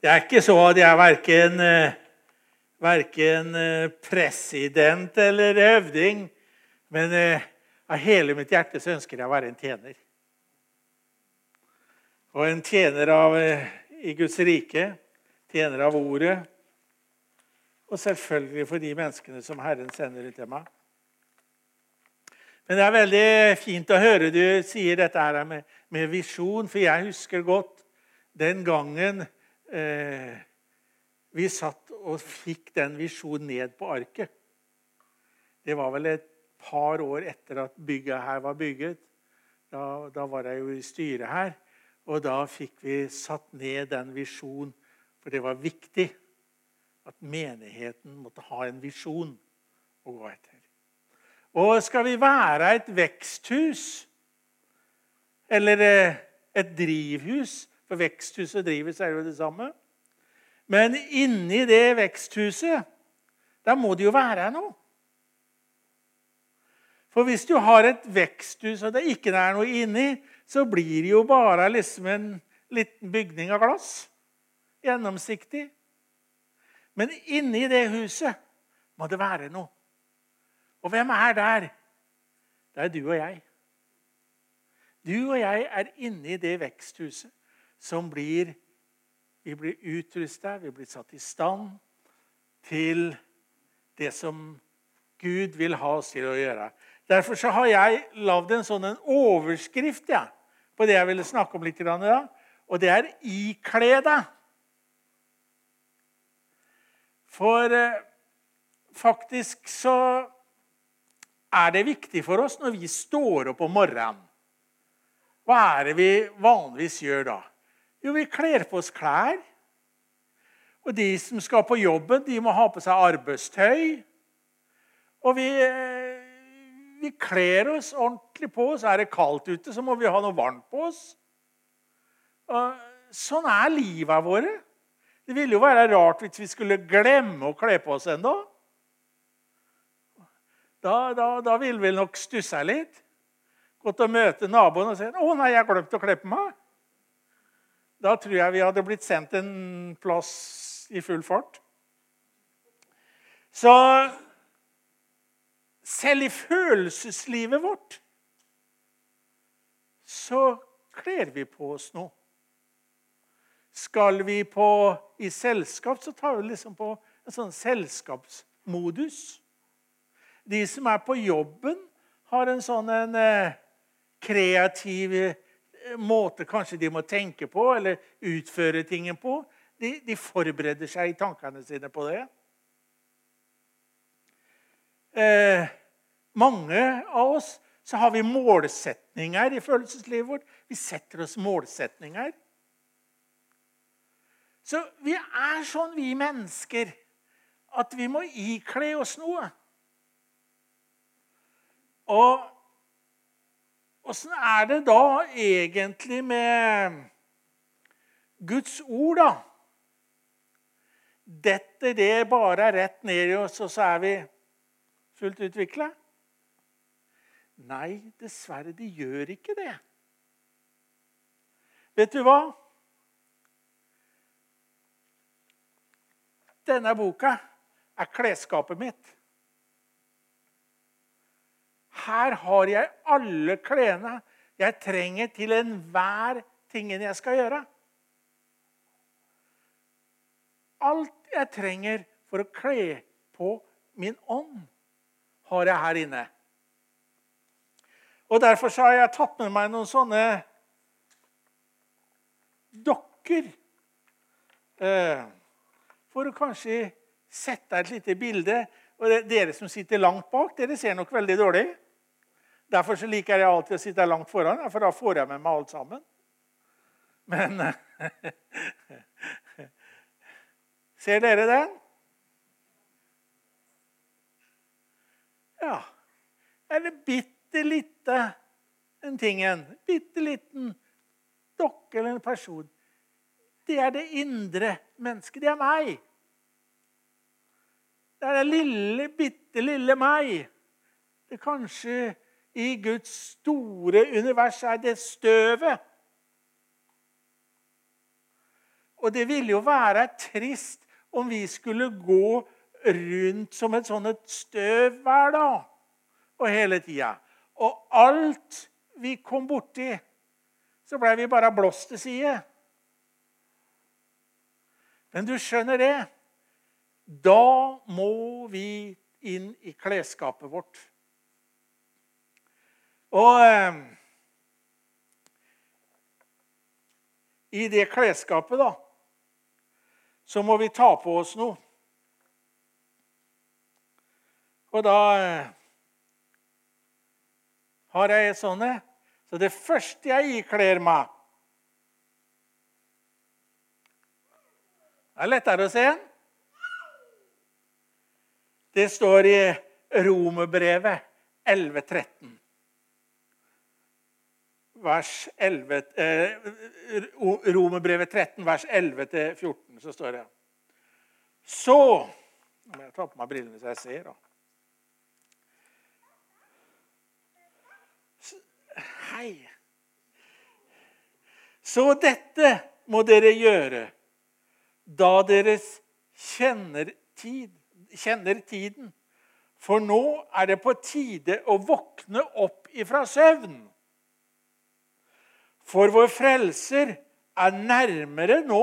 Det er ikke så at jeg er verken, verken president eller høvding, men av hele mitt hjerte så ønsker jeg å være en tjener. Og en tjener av, i Guds rike, tjener av ordet, og selvfølgelig for de menneskene som Herren sender til meg. Men det er veldig fint å høre du sier dette her med, med visjon, for jeg husker godt den gangen eh, vi satt og fikk den visjonen ned på arket. Det var vel et par år etter at bygget her var bygget. Da, da var jeg jo i styret her. Og da fikk vi satt ned den visjonen, for det var viktig at menigheten måtte ha en visjon å gå etter. Og skal vi være et veksthus eller eh, et drivhus For veksthuset driver er jo det samme. Men inni det veksthuset, der må det jo være noe. For hvis du har et veksthus og det ikke er noe inni, så blir det jo bare liksom en liten bygning av glass. Gjennomsiktig. Men inni det huset må det være noe. Og hvem er der? Det er du og jeg. Du og jeg er inni det veksthuset som blir Vi blir utrusta, vi blir satt i stand til det som Gud vil ha oss til å gjøre. Derfor så har jeg lagd en sånn en overskrift ja, på det jeg ville snakke om litt i dag. Og det er 'ikle deg'. For eh, faktisk så er det viktig for oss når vi står opp om morgenen. Hva er det vi vanligvis gjør da? Jo, vi kler på oss klær. Og de som skal på jobben, de må ha på seg arbeidstøy. Og vi vi kler oss ordentlig på. Så er det kaldt ute, så må vi ha noe varmt på oss. Og sånn er livet våre. Det ville jo være rart hvis vi skulle glemme å kle på oss ennå. Da, da, da ville vi nok stussa litt. Gått og møte naboen og sagt 'Å nei, jeg har glemt å kle på meg'. Da tror jeg vi hadde blitt sendt en plass i full fart. Så selv i følelseslivet vårt så kler vi på oss noe. Skal vi på, i selskap, så tar vi liksom på en sånn selskapsmodus. De som er på jobben, har en sånn en, eh, kreativ måte kanskje de må tenke på eller utføre tingen på. De, de forbereder seg i tankene sine på det. Eh, mange av oss så har vi målsetninger i følelseslivet vårt. Vi setter oss målsetninger. Så vi er sånn, vi mennesker, at vi må ikle oss noe. Og åssen er det da egentlig med Guds ord, da? Detter det bare rett ned i oss, og så er vi fullt utvikla? Nei, dessverre, de gjør ikke det. Vet du hva? Denne boka er klesskapet mitt. Her har jeg alle klærne jeg trenger til enhver tingen jeg skal gjøre. Alt jeg trenger for å kle på min ånd, har jeg her inne. Og Derfor har jeg tatt med meg noen sånne dokker. Eh, for å kanskje sette et lite bilde. Og Dere som sitter langt bak, dere ser nok veldig dårlig. Derfor så liker jeg alltid å sitte langt foran, for da får jeg med meg alt sammen. Men Ser dere den? Ja. Er det bitte lite den tingen? Bitte liten dokke eller en person. Det er det indre mennesket. Det er meg. Det er det lille, bitte lille meg. Det er kanskje i Guds store univers er det støvet. Og det ville jo være trist om vi skulle gå rundt som et sånt et støv hver dag og hele tida. Og alt vi kom borti, så blei vi bare blåst til side. Men du skjønner det? Da må vi inn i klesskapet vårt. Og eh, i det klesskapet, da, så må vi ta på oss noe. Og da eh, har jeg sånne. Så det første jeg ikler meg Det er lettere å se. Det står i Romerbrevet 11.13. Vers 11, eh, Romerbrevet 13, vers 11-14, så står det Så Nå må jeg ta på meg brillene så jeg ser. da. Hei. Så dette må dere gjøre da dere kjenner, tid, kjenner tiden. For nå er det på tide å våkne opp ifra søvn. For vår frelser er nærmere nå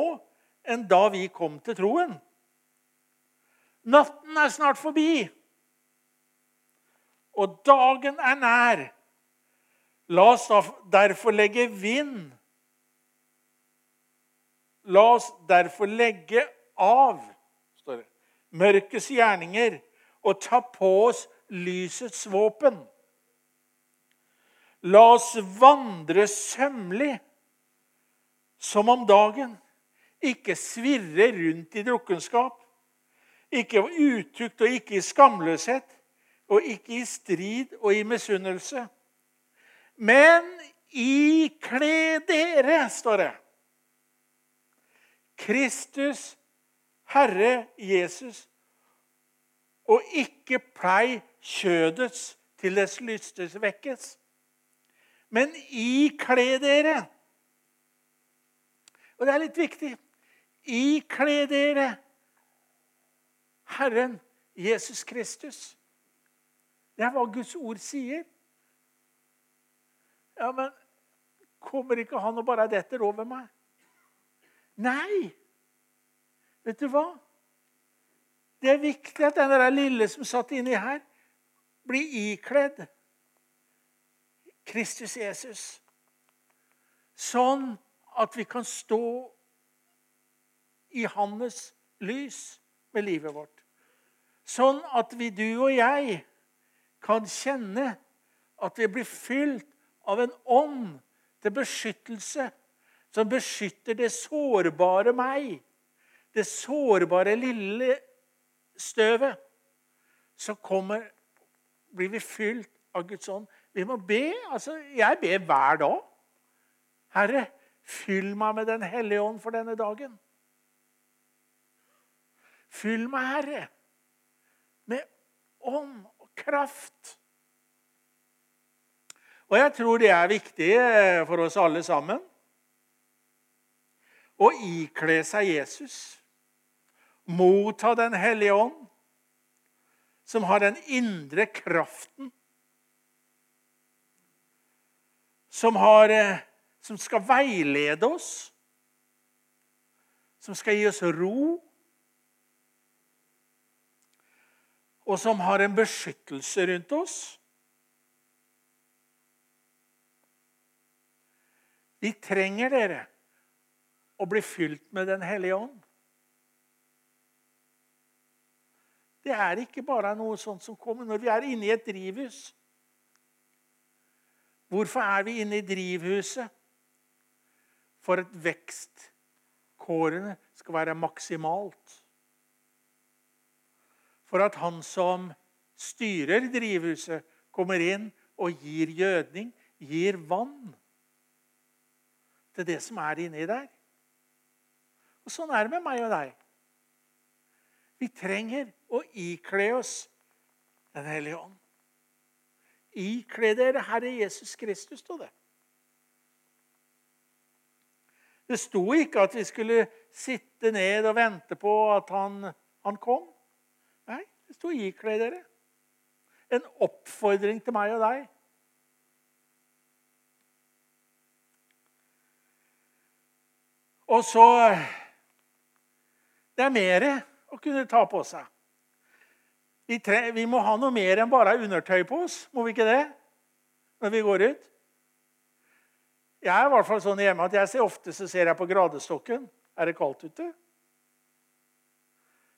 enn da vi kom til troen. Natten er snart forbi, og dagen er nær. La oss derfor legge vind La oss derfor legge av mørkets gjerninger og ta på oss lysets våpen. La oss vandre sømmelig som om dagen, ikke svirre rundt i drukkenskap, ikke utukt og ikke i skamløshet, og ikke i strid og i misunnelse. Men ikle dere, står det. Kristus, Herre Jesus, og ikke plei kjødets til dets lystes vekkes. Men ikle dere. Og det er litt viktig. Ikle dere Herren Jesus Kristus. Det er hva Guds ord sier. Ja, men kommer ikke han og bare detter over meg? Nei. Vet du hva? Det er viktig at den der lille som satt inni her, blir ikledd Kristus Jesus. Sånn at vi kan stå i hans lys med livet vårt. Sånn at vi, du og jeg, kan kjenne at vi blir fylt av en ånd til beskyttelse som beskytter det sårbare meg, det sårbare lille støvet. Så kommer, blir vi fylt av Guds ånd. Vi må be. altså Jeg ber hver dag. Herre, fyll meg med Den hellige ånd for denne dagen. Fyll meg, Herre, med ånd og kraft. Og jeg tror det er viktig eh, for oss alle sammen å ikle seg Jesus. Motta Den hellige ånd, som har den indre kraften. Som, har, eh, som skal veilede oss. Som skal gi oss ro. Og som har en beskyttelse rundt oss. Vi trenger dere å bli fylt med Den hellige ånd. Det er ikke bare noe sånt som kommer når vi er inne i et drivhus. Hvorfor er vi inne i drivhuset? For at vekstkårene skal være maksimalt. For at han som styrer drivhuset, kommer inn og gir gjødning, gir vann til det som er inni der. Og Sånn er det med meg og deg. Vi trenger å ikle oss Den hellige ånd. Ikle dere Herre Jesus Kristus, sto det. Det sto ikke at vi skulle sitte ned og vente på at han, han kom. Nei, det sto 'ikle dere'. En oppfordring til meg og deg. Og så Det er mer å kunne ta på seg. Vi, tre, vi må ha noe mer enn bare undertøy på oss, må vi ikke det? Når vi går ut. Jeg er i hvert fall sånn hjemme at jeg ser ofte så ser jeg på gradestokken. Er det kaldt ute?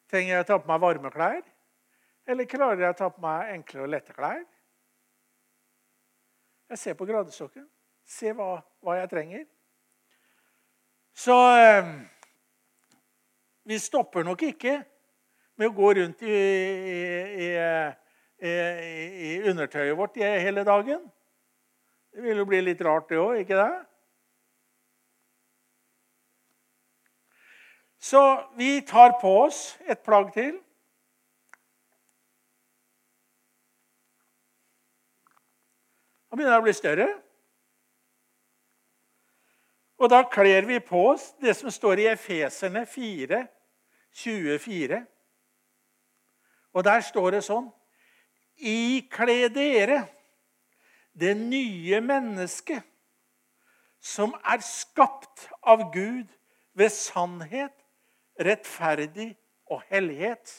Trenger jeg å ta på meg varme klær? Eller klarer jeg å ta på meg enkle og lette klær? Jeg ser på gradestokken. Se hva, hva jeg trenger. Så eh, vi stopper nok ikke med å gå rundt i, i, i, i undertøyet vårt hele dagen. Det vil jo bli litt rart, det òg, ikke det? Så vi tar på oss et plagg til. Han begynner å bli større. Og da kler vi på oss det som står i Efeserne 4, 24. Og der står det sånn Ikle dere det nye mennesket som er skapt av Gud ved sannhet, rettferdig og hellighet.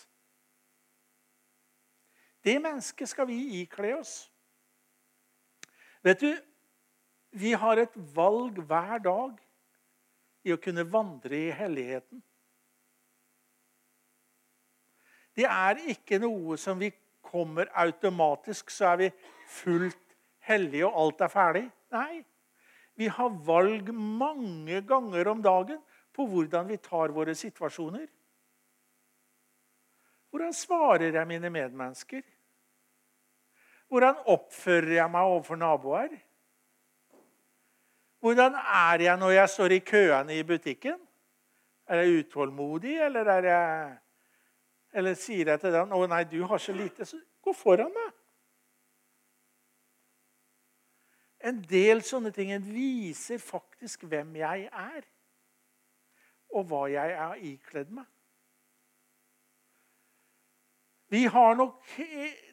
Det mennesket skal vi ikle oss. Vet du, vi har et valg hver dag i å kunne vandre i helligheten. Det er ikke noe som vi kommer automatisk, så er vi fullt hellige, og alt er ferdig. Nei. Vi har valg mange ganger om dagen på hvordan vi tar våre situasjoner. Hvordan svarer jeg mine medmennesker? Hvordan oppfører jeg meg overfor naboer? Hvordan er jeg når jeg står i køene i butikken? Er jeg utålmodig, eller, er jeg, eller sier jeg til den 'Å nei, du har så lite', så gå foran meg. En del sånne ting viser faktisk hvem jeg er, og hva jeg er ikledd meg. Vi har nok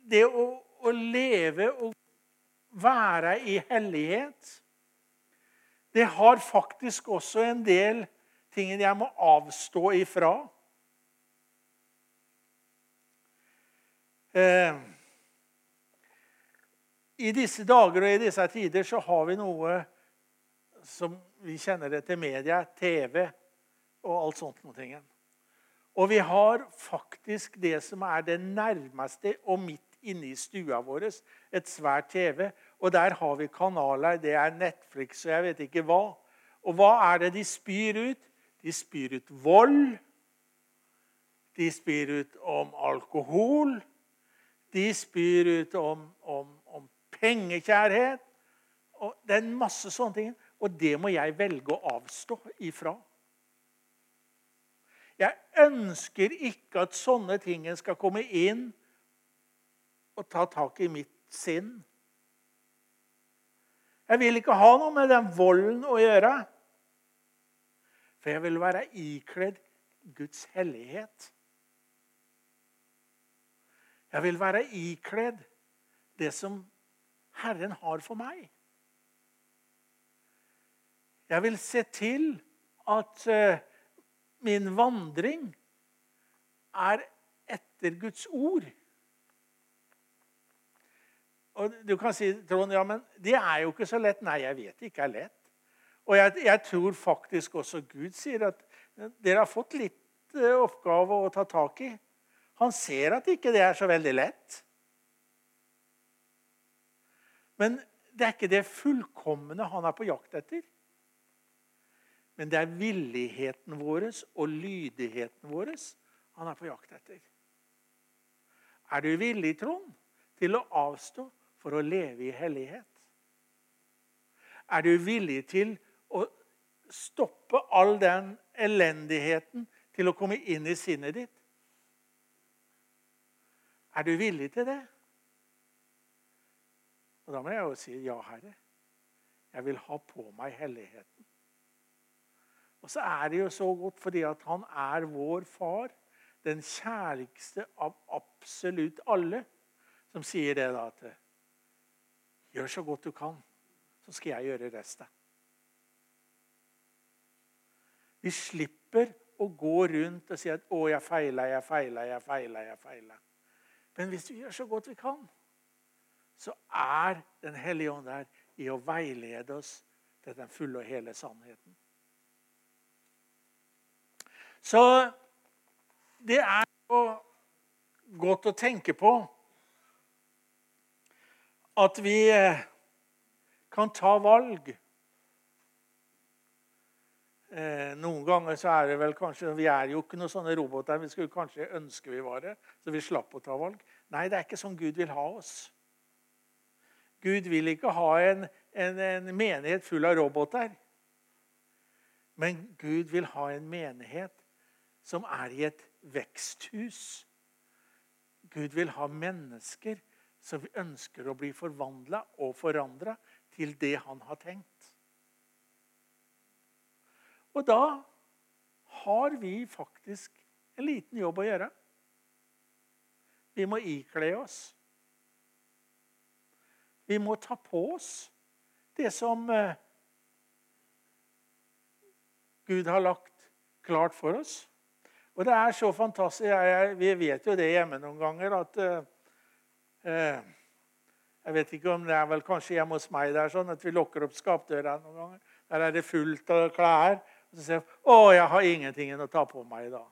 det å, å leve og være i hellighet det har faktisk også en del ting jeg må avstå ifra. Eh, I disse dager og i disse tider så har vi noe som vi kjenner det til media, TV og alt sånt. Noe. Og vi har faktisk det som er det nærmeste og midt inne i stua vår, et svært TV. Og der har vi kanaler. Det er Netflix og jeg vet ikke hva. Og hva er det de spyr ut? De spyr ut vold. De spyr ut om alkohol. De spyr ut om, om, om pengekjærhet. Og det er en masse sånne ting. Og det må jeg velge å avstå ifra. Jeg ønsker ikke at sånne ting skal komme inn og ta tak i mitt sinn. Jeg vil ikke ha noe med den volden å gjøre. For jeg vil være ikledd Guds hellighet. Jeg vil være ikledd det som Herren har for meg. Jeg vil se til at uh, min vandring er etter Guds ord. Og du kan si Trond, ja, men det er jo ikke så lett. Nei, jeg vet det ikke er lett. Og jeg, jeg, tror faktisk også Gud sier at dere har fått litt uh, oppgave å ta tak i. Han ser at ikke det er så veldig lett. Men det er ikke det fullkomne han er på jakt etter. Men det er villigheten vår og lydigheten vår han er på jakt etter. Er du villig, Trond, til å avstå for å leve i hellighet? Er du villig til å stoppe all den elendigheten til å komme inn i sinnet ditt? Er du villig til det? Og Da må jeg jo si ja, Herre. Jeg vil ha på meg helligheten. Og så er det jo så godt fordi at han er vår far. Den kjærligste av absolutt alle. Som sier det da at Gjør så godt du kan, så skal jeg gjøre resten. Vi slipper å gå rundt og si at 'Å, jeg feila, jeg feila, jeg feila'. jeg feila. Men hvis vi gjør så godt vi kan, så er Den hellige ånd der i å veilede oss til den fulle og hele sannheten. Så det er jo godt å tenke på at vi eh, kan ta valg Eh, noen ganger så er det vel kanskje Vi er jo ikke noen sånne roboter. Vi skulle kanskje ønske vi var det, så vi slapp å ta valg. Nei, det er ikke sånn Gud vil ha oss. Gud vil ikke ha en, en, en menighet full av roboter. Men Gud vil ha en menighet som er i et veksthus. Gud vil ha mennesker som ønsker å bli forvandla og forandra til det han har tenkt. Og da har vi faktisk en liten jobb å gjøre. Vi må ikle oss. Vi må ta på oss det som eh, Gud har lagt klart for oss. Og det er så fantastisk. Jeg, jeg, vi vet jo det hjemme noen ganger at uh, uh, Jeg vet ikke om det er vel kanskje hjemme hos meg det er sånn at vi lukker opp skapdøra noen ganger. Der er det fullt av klær. Og så sier jeg, 'Å, jeg har ingenting å ta på meg i dag'.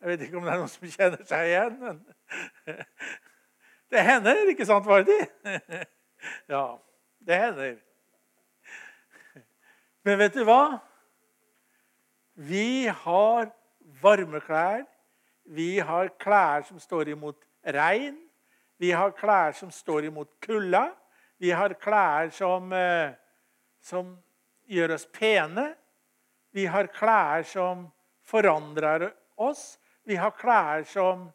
Jeg vet ikke om det er noen som kjenner seg igjen, men det hender, ikke sant, Vardi? Ja, det hender. Men vet du hva? Vi har varme klær. Vi har klær som står imot regn. Vi har klær som står imot kulda. Vi har klær som, eh, som gjør oss pene. Vi har klær som forandrer oss. Vi har klær som,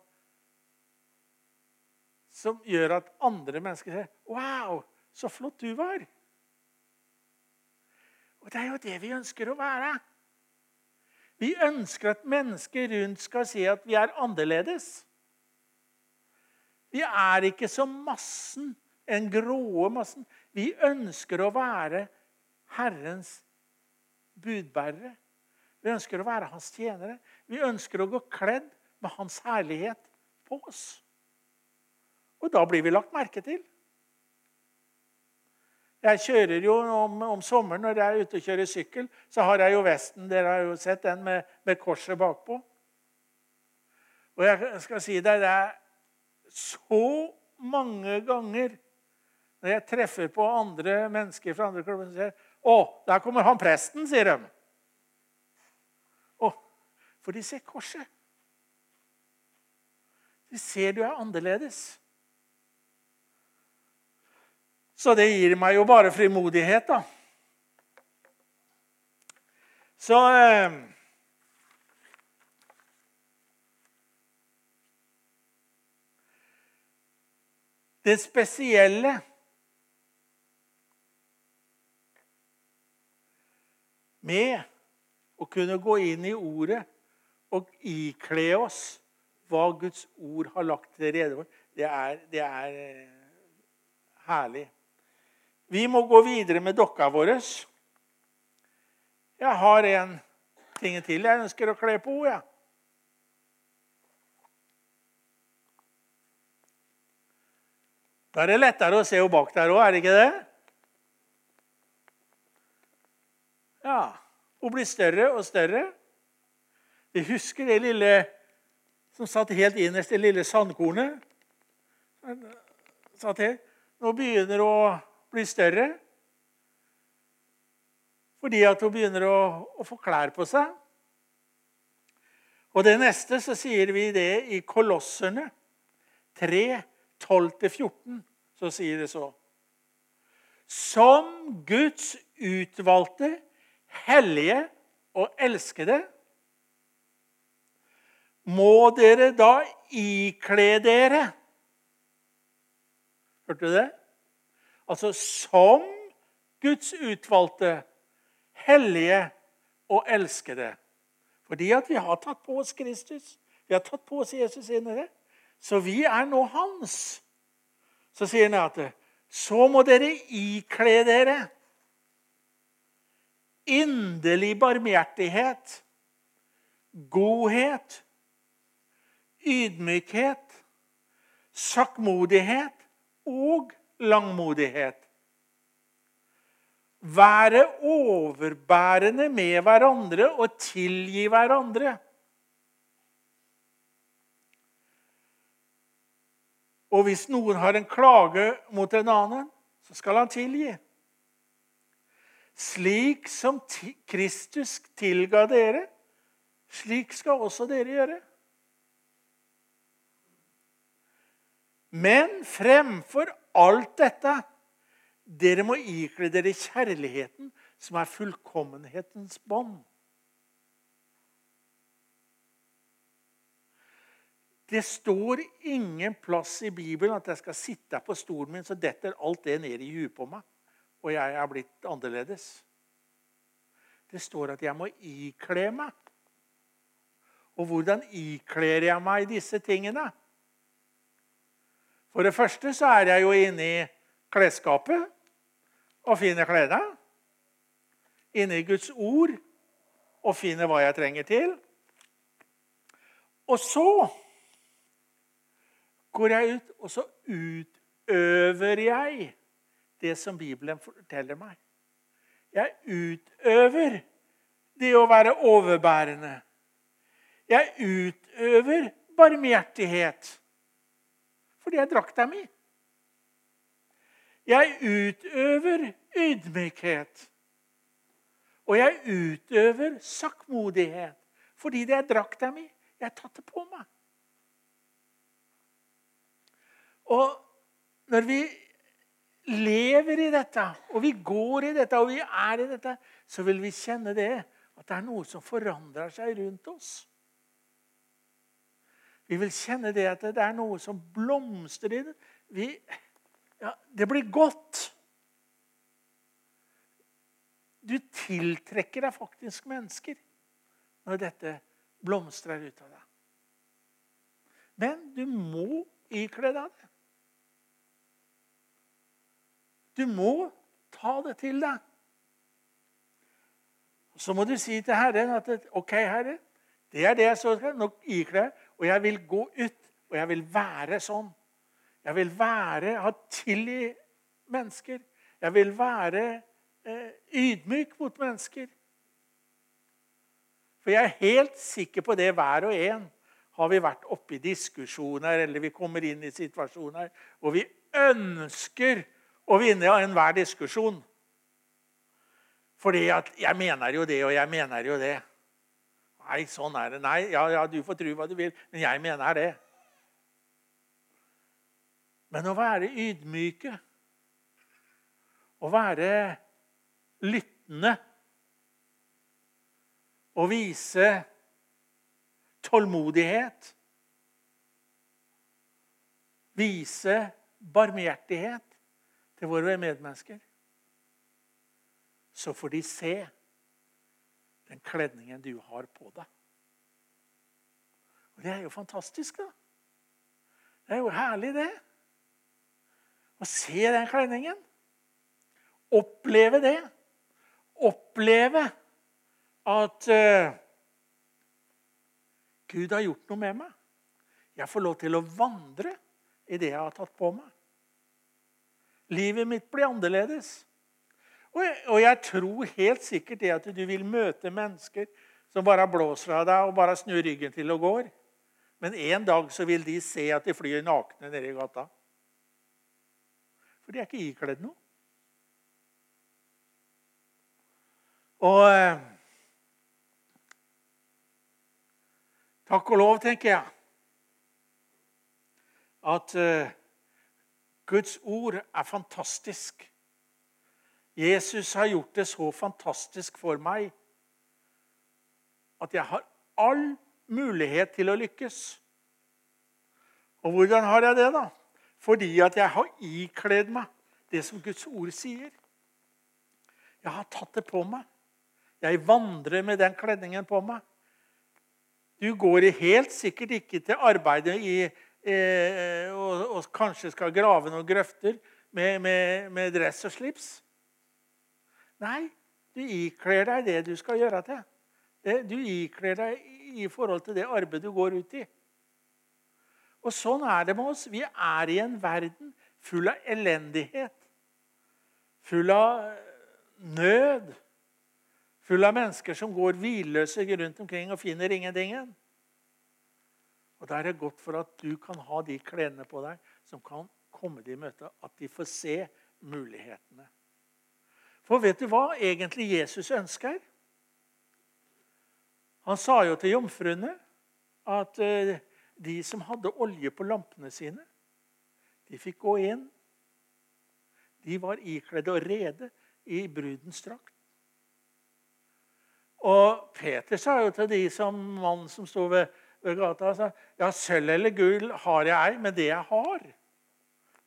som gjør at andre mennesker sier 'Wow, så flott du var'. Og Det er jo det vi ønsker å være. Vi ønsker at mennesker rundt skal si at vi er annerledes. Vi er ikke som massen, en gråe massen. Vi ønsker å være Herrens budbærere. Vi ønsker å være hans tjenere. Vi ønsker å gå kledd med hans herlighet på oss. Og da blir vi lagt merke til. Jeg kjører jo om, om, sommeren når jeg er ute og kjører sykkel, så har jeg jo vesten dere har jo sett den med, med korset bakpå. Og jeg skal si deg, det er så mange ganger når jeg treffer på andre mennesker fra andre klubber som sier 'Å, der kommer han presten', sier de. Å, for de ser korset. De ser du er annerledes. Så det gir meg jo bare frimodighet, da. Så eh, Det spesielle med å kunne gå inn i Ordet og ikle oss hva Guds ord har lagt til rede for. Det er, det er eh, herlig. Vi må gå videre med dokka vår. Jeg har en ting til jeg ønsker å kle på henne. Ja. Da er det lettere å se henne bak der òg, er det ikke det? Ja, Hun blir større og større. Vi husker det lille som satt helt innerst, det lille sandkornet. Satt her. Nå begynner hun å bli større fordi at hun begynner å, å få klær på seg. Og det neste så sier vi det i Kolosserne 3, 12-14. Så sier det så. Som Guds utvalgte hellige og elskede, må dere da ikle dere Hørte du det? Altså som Guds utvalgte, hellige og elskede. Fordi at vi har tatt på oss Kristus. Vi har tatt på oss Jesus inn i det. Så vi er nå hans. Så sier han at så må dere ikle dere inderlig barmhjertighet, godhet, ydmykhet, sakkmodighet og langmodighet. Være overbærende med hverandre og tilgi hverandre. Og hvis noen har en klage mot en annen, så skal han tilgi. Slik som Kristus tilga dere, slik skal også dere gjøre. Men fremfor alt dette dere må ikle dere kjærligheten, som er fullkommenhetens bånd. Det står ingen plass i Bibelen at jeg skal sitte på stolen min, så detter alt det ned i huet på meg, og jeg er blitt annerledes. Det står at jeg må ikle meg. Og hvordan ikler jeg meg disse tingene? For det første så er jeg jo inne i klesskapet og finner klærne. Inne i Guds ord og finner hva jeg trenger til. Og så går jeg ut, og så utøver jeg det som Bibelen forteller meg. Jeg utøver det å være overbærende. Jeg utøver barmhjertighet fordi jeg drakk dem i. Jeg utøver ydmykhet. Og jeg utøver sakkmodighet fordi det jeg drakk dem i. Jeg har tatt det på meg. Og når vi lever i dette, og vi går i dette, og vi er i dette, så vil vi kjenne det. At det er noe som forandrer seg rundt oss. Vi vil kjenne det at det er noe som blomstrer i det. Vi, ja, det blir godt. Du tiltrekker deg faktisk mennesker når dette blomstrer ut av deg. Men du må ikle deg det. Du må ta det til deg. Så må du si til Herren at OK, Herre, det er det jeg skal. nok ikle. og jeg vil gå ut, og jeg vil være sånn. Jeg vil være, ha tilgi mennesker. Jeg vil være eh, ydmyk mot mennesker. For jeg er helt sikker på det, hver og en har vi vært oppe i diskusjoner eller vi kommer inn i situasjoner hvor vi ønsker å vinne enhver diskusjon. Fordi at 'jeg mener jo det, og jeg mener jo det'. Nei, sånn er det. Nei, ja, ja, du får tro hva du vil, men jeg mener det. Men å være ydmyke, å være lyttende å vise tålmodighet Vise barmhjertighet til våre medmennesker, så får de se den kledningen du har på deg. Og Det er jo fantastisk, da. Det er jo herlig, det. Å se den kledningen. Oppleve det. Oppleve at uh, Gud har gjort noe med meg. Jeg får lov til å vandre i det jeg har tatt på meg. Livet mitt blir annerledes. Og jeg, og jeg, tror helt sikkert det at du vil møte mennesker som bare blåser av deg og bare snur ryggen til og går. Men en dag så vil de se at de flyr nakne nede i gata. For de er ikke ikledd noe. Og eh, Takk og lov, tenker jeg, at eh, Guds ord er fantastisk. Jesus har gjort det så fantastisk for meg at jeg har all mulighet til å lykkes. Og hvordan har jeg det, da? Fordi at jeg har ikledd meg det som Guds ord sier. Jeg har tatt det på meg. Jeg vandrer med den kledningen på meg. Du går helt sikkert ikke til arbeidet i, eh, og, og, kanskje skal grave noen grøfter med, med, med dress og slips. Nei, du ikler deg det du skal gjøre til. Du ikler deg i forhold til det arbeidet du går ut i. Og Sånn er det med oss. Vi er i en verden full av elendighet. Full av nød. Full av mennesker som går hvilløse rundt omkring og finner ingenting. Og Da er det godt for at du kan ha de klærne på deg som kan komme dem i møte. At de får se mulighetene. For vet du hva egentlig Jesus ønsker? Han sa jo til jomfruene at eh, de som hadde olje på lampene sine, de fikk gå inn. De var ikledd og rede i brudens drakt. Og Peter sa jo til de som mannen som sto ved, ved sa, ja, sølv eller gull har jeg ei, men det jeg har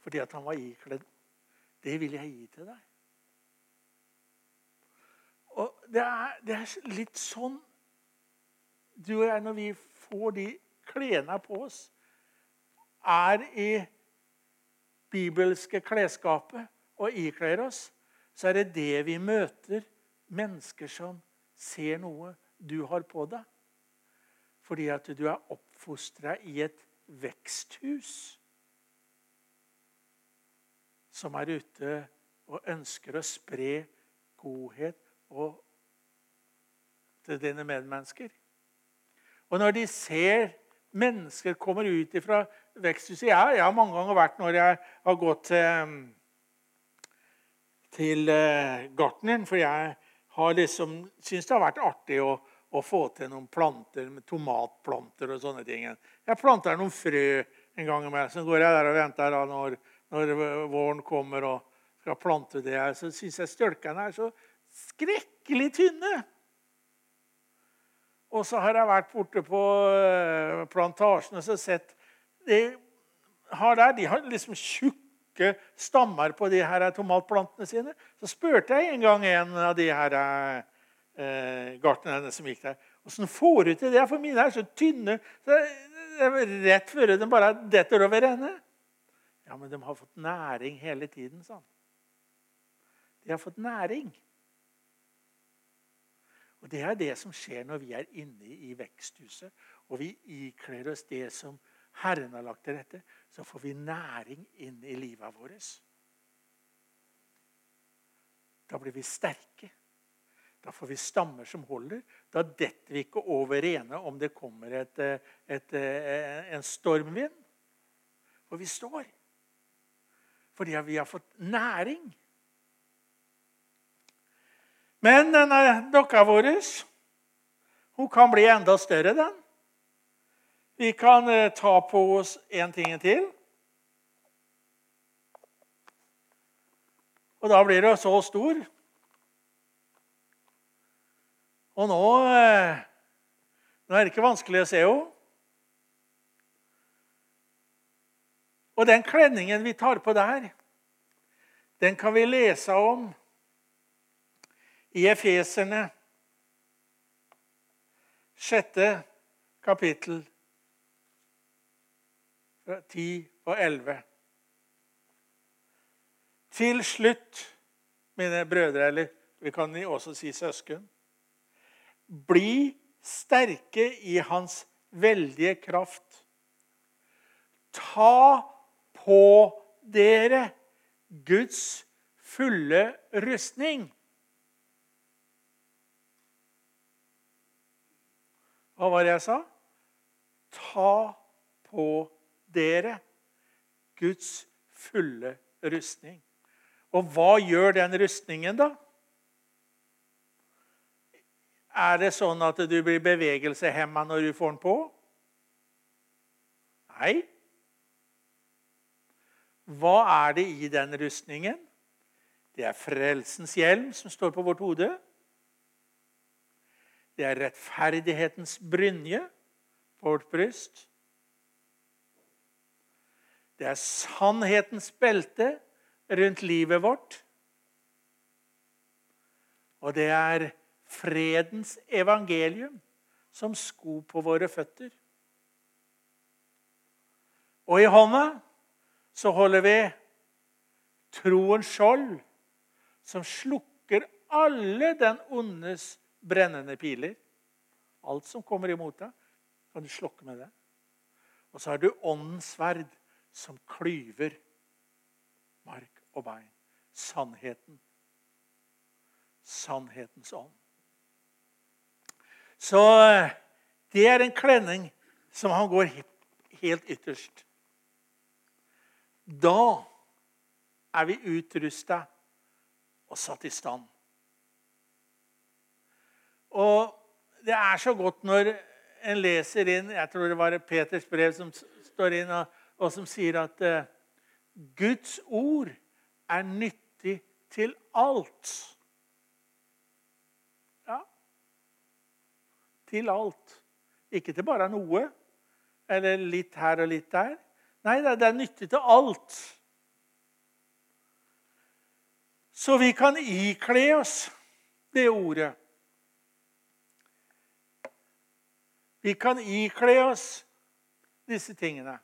Fordi at han var ikledd. Det vil jeg gi til deg. Og det er, det er litt sånn du og jeg, når vi får de klærne på oss, er i bibelske klesskapet og ikler oss, så er det det vi møter mennesker som ser noe du har på deg. Fordi at du er oppfostra i et veksthus som er ute og ønsker å spre godhet til dine medmennesker. Og når de ser mennesker kommer ut fra veksthuset jeg, jeg, har mange ganger vært når jeg har gått til, til uh, gartneren, for jeg har liksom syns det har vært artig å, å, få til noen planter, tomatplanter og sånne ting. Jeg planter noen frø en gang imellom. så går jeg der og venter da, når, når våren kommer og skal plante det. Så syns jeg stølkene er så skrekkelig tynne. Og så har jeg vært borte på eh, plantasjen og sett De har der, de har liksom tjukke stammer på de her tomatplantene sine. Så spurte jeg en gang en av de her eh, gartnerne som gikk der Åssen får du til det? For mine er så tynne. Så det er rett før de bare detter over ende. Ja, men de har fått næring hele tiden, sa han. De har fått næring. Og Det er det som skjer når vi er inne i veksthuset og vi ikler oss det som Herren har lagt til rette. Så får vi næring inn i livet vårt. Da blir vi sterke. Da får vi stammer som holder. Da detter vi ikke over ene om det kommer et, et, en stormvind. For vi står. Fordi vi har fått næring. Men denne dokka vår hun kan bli enda større, den. Vi kan eh, ta på oss en ting til. Og da blir det så stor. Og nå, eh, nå er det ikke vanskelig å se henne. Og den kledningen vi tar på der, den kan vi lese om i Efeserne, sjette kapittel, 10 og 11. Til slutt, mine brødre, eller vi kan også si søsken Bli sterke i hans veldige kraft. Ta på dere Guds fulle rustning Hva var det jeg sa? Ta på dere Guds fulle rustning. Og hva gjør den rustningen, da? Er det sånn at du blir bevegelseshemma når du får den på? Nei. Hva er det i den rustningen? Det er frelsens hjelm som står på vårt hode. Det er rettferdighetens brynje på vårt bryst. Det er sannhetens belte rundt livet vårt. Og det er fredens evangelium som sko på våre føtter. Og i hånda så holder vi troens skjold, som slukker alle den ondes brennende piler. Alt som kommer imot deg, kan du slokke med det. Og så har du åndens sverd, som klyver mark og bein. Sannheten. Sannhetens ånd. Så eh, det er en klenning som han går helt ytterst. Da er vi utrusta og satt i stand. Og det er så godt når en leser inn Jeg tror det var Peters brev som står inn, og, og som sier at uh, Guds ord er nyttig til alt. Ja. Til alt. Ikke til bare noe, eller litt her og litt der. Nei, det er nyttig til alt. Så vi kan ikle oss det ordet. Vi kan ikle oss disse tingene.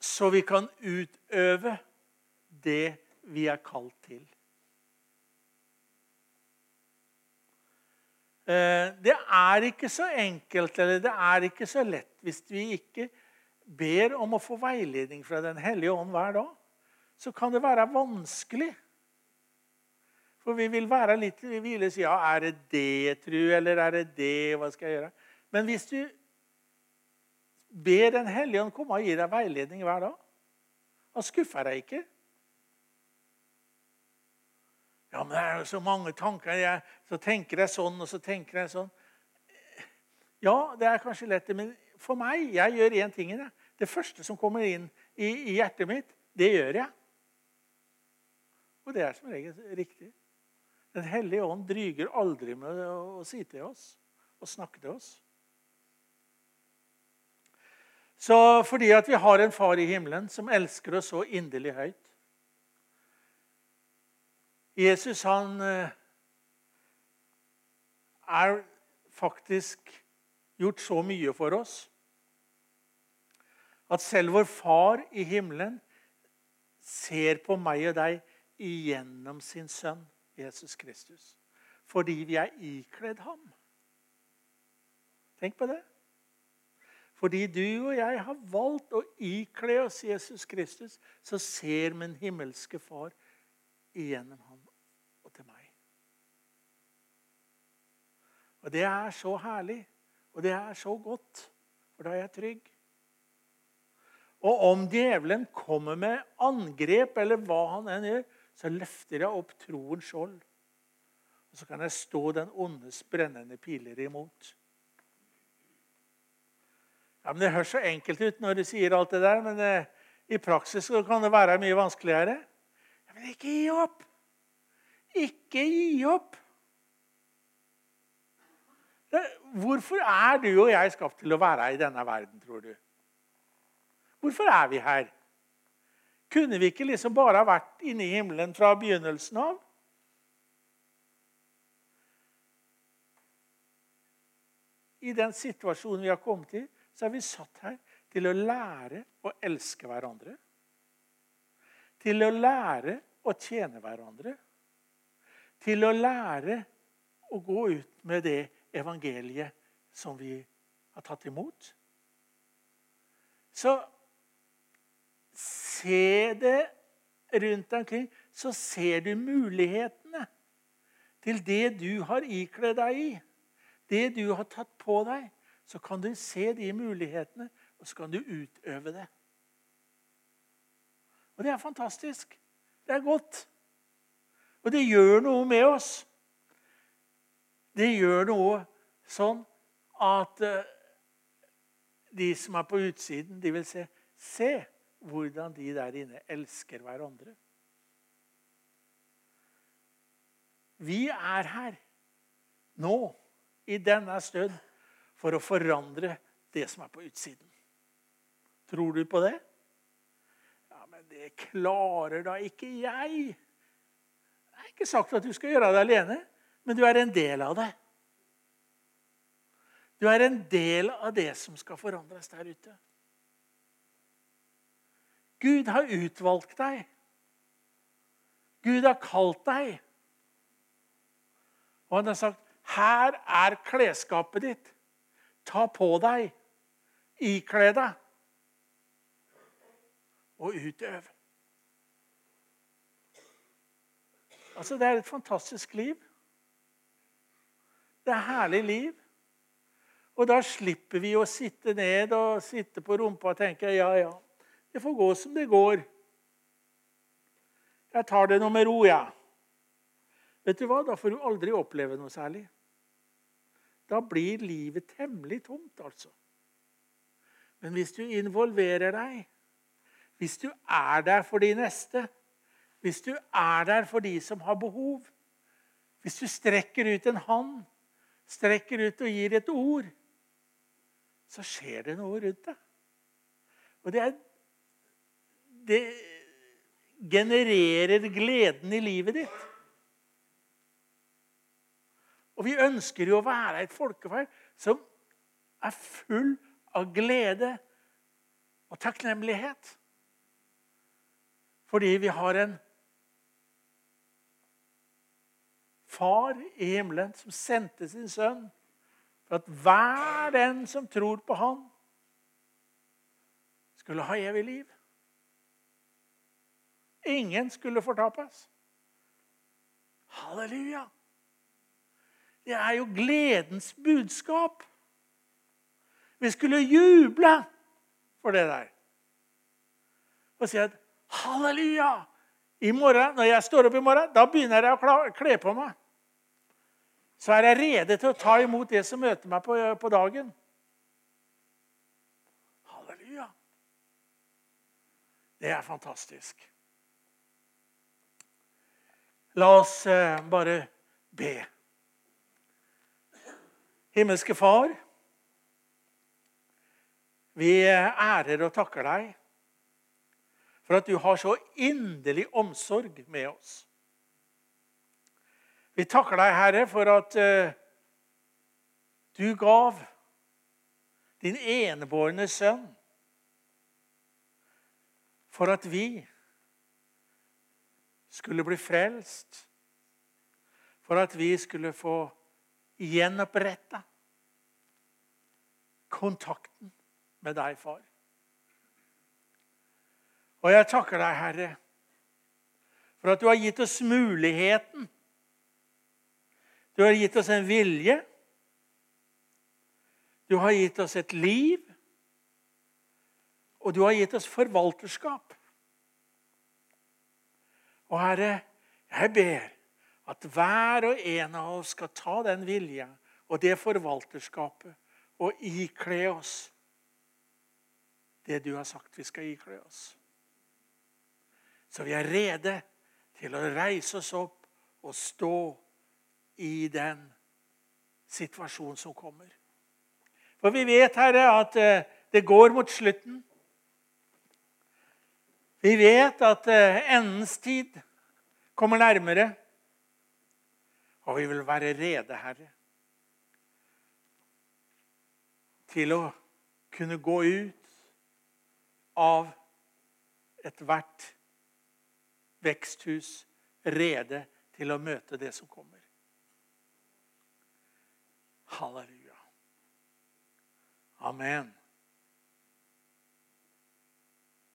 Så vi kan utøve det vi er kalt til. Det er ikke så enkelt eller det er ikke så lett hvis vi ikke ber om å få veiledning fra Den hellige ånd hver dag. Så kan det være vanskelig for vi vil være litt, vi vil si ja, er det det, tru, eller er det det? Hva skal jeg gjøre? Men hvis du ber Den hellige ånd komme og gi deg veiledning hver dag Han skuffer deg ikke. Ja, men det er jo så mange tanker. Jeg, så tenker jeg sånn, og så tenker jeg sånn. Ja, det er kanskje lett, men for meg Jeg gjør én ting. Det. det første som kommer inn i, i hjertet mitt, det gjør jeg. Og det er som regel riktig. Den hellige ånd dryger aldri med å si til oss og snakke til oss. Så fordi at vi har en far i himmelen som elsker oss så inderlig høyt Jesus han eh, er faktisk gjort så mye for oss at selv vår far i himmelen ser på meg og deg igjennom sin sønn. Jesus Kristus. Fordi vi er ikledd ham. Tenk på det. Fordi du og jeg har valgt å ikle oss Jesus Kristus, så ser min himmelske Far igjennom ham og til meg. Og Det er så herlig, og det er så godt, for da er jeg trygg. Og om djevelen kommer med angrep, eller hva han enn gjør, så løfter jeg opp troens skjold. Og så kan jeg stå den ondes brennende piler imot. Ja, men Det høres så enkelt ut når du sier alt det der, men eh, i praksis kan det være mye vanskeligere. Ja, men ikke gi opp! Ikke gi opp! Hvorfor er du og jeg skapt til å være i denne verden, tror du? Hvorfor er vi her? Kunne vi ikke liksom bare ha vært inne i himmelen fra begynnelsen av? I den situasjonen vi har kommet i, så er vi satt her til å lære å elske hverandre. Til å lære å tjene hverandre. Til å lære å gå ut med det evangeliet som vi har tatt imot. Så se det rundt omkring, så ser du mulighetene til det du har ikledd deg i. Det du har tatt på deg. Så kan du se de mulighetene, og så kan du utøve det. Og det er fantastisk. Det er godt. Og det gjør noe med oss. Det gjør noe sånn at eh, de som er på utsiden, de vil se Se, hvordan de der inne elsker hverandre. Vi er her nå, i denne stund, for å forandre det som er på utsiden. Tror du på det? Ja, men det klarer da ikke jeg. Det er ikke sagt at du skal gjøre det alene, men du er en del av det. Du er en del av det som skal forandres der ute. Gud har utvalgt deg. Gud har kalt deg. Og han har sagt, 'Her er klesskapet ditt. Ta på deg. Ikle deg.' Og utøv. Altså, Det er et fantastisk liv. Det er herlig liv. Og da slipper vi å sitte ned og sitte på rumpa og tenke ja, ja, det får gå som det går. Jeg tar det nå med ro, jeg. Ja. Vet du hva? Da får du aldri oppleve noe særlig. Da blir livet temmelig tomt, altså. Men hvis du involverer deg, hvis du er der for de neste, hvis du er der for de som har behov, hvis du strekker ut en hånd, strekker ut og gir et ord, så skjer det noe rundt deg. Og det, er, det genererer gleden i livet ditt. Og vi ønsker jo å være et folkeferd som er full av glede og takknemlighet. Fordi vi har en far i himmelen som sendte sin sønn for at hver den som tror på han, skulle ha evig liv. Ingen skulle fortapes. Halleluja! Det er jo gledens budskap. Vi skulle juble for det der. Og si at halleluja! I morgen, Når jeg står opp i morgen, da begynner jeg å kle på meg så er jeg rede til å ta imot det som møter meg på, på dagen. Halleluja. Det er fantastisk. La oss eh, bare be. Himmelske Far, vi ærer og takker deg for at du har så inderlig omsorg med oss. Vi takker deg, Herre, for at uh, du gav din enebårne sønn for at vi skulle bli frelst, for at vi skulle få gjenoppretta kontakten med deg, far. Og jeg takker deg, Herre, for at du har gitt oss muligheten du har gitt oss en vilje. Du har gitt oss et liv. Og du har gitt oss forvalterskap. Og Herre, jeg ber at hver og en av oss skal ta den vilja og det forvalterskapet og ikle oss det du har sagt vi skal ikle oss. Så vi er rede til å reise oss opp og stå i den situasjonen som kommer. For vi vet, Herre, at eh, det går mot slutten. Vi vet at eh, endens tid kommer nærmere. Og vi vil være rede, Herre, til å kunne gå ut av ethvert veksthus rede til å møte det som kommer. Halleluja. Amen.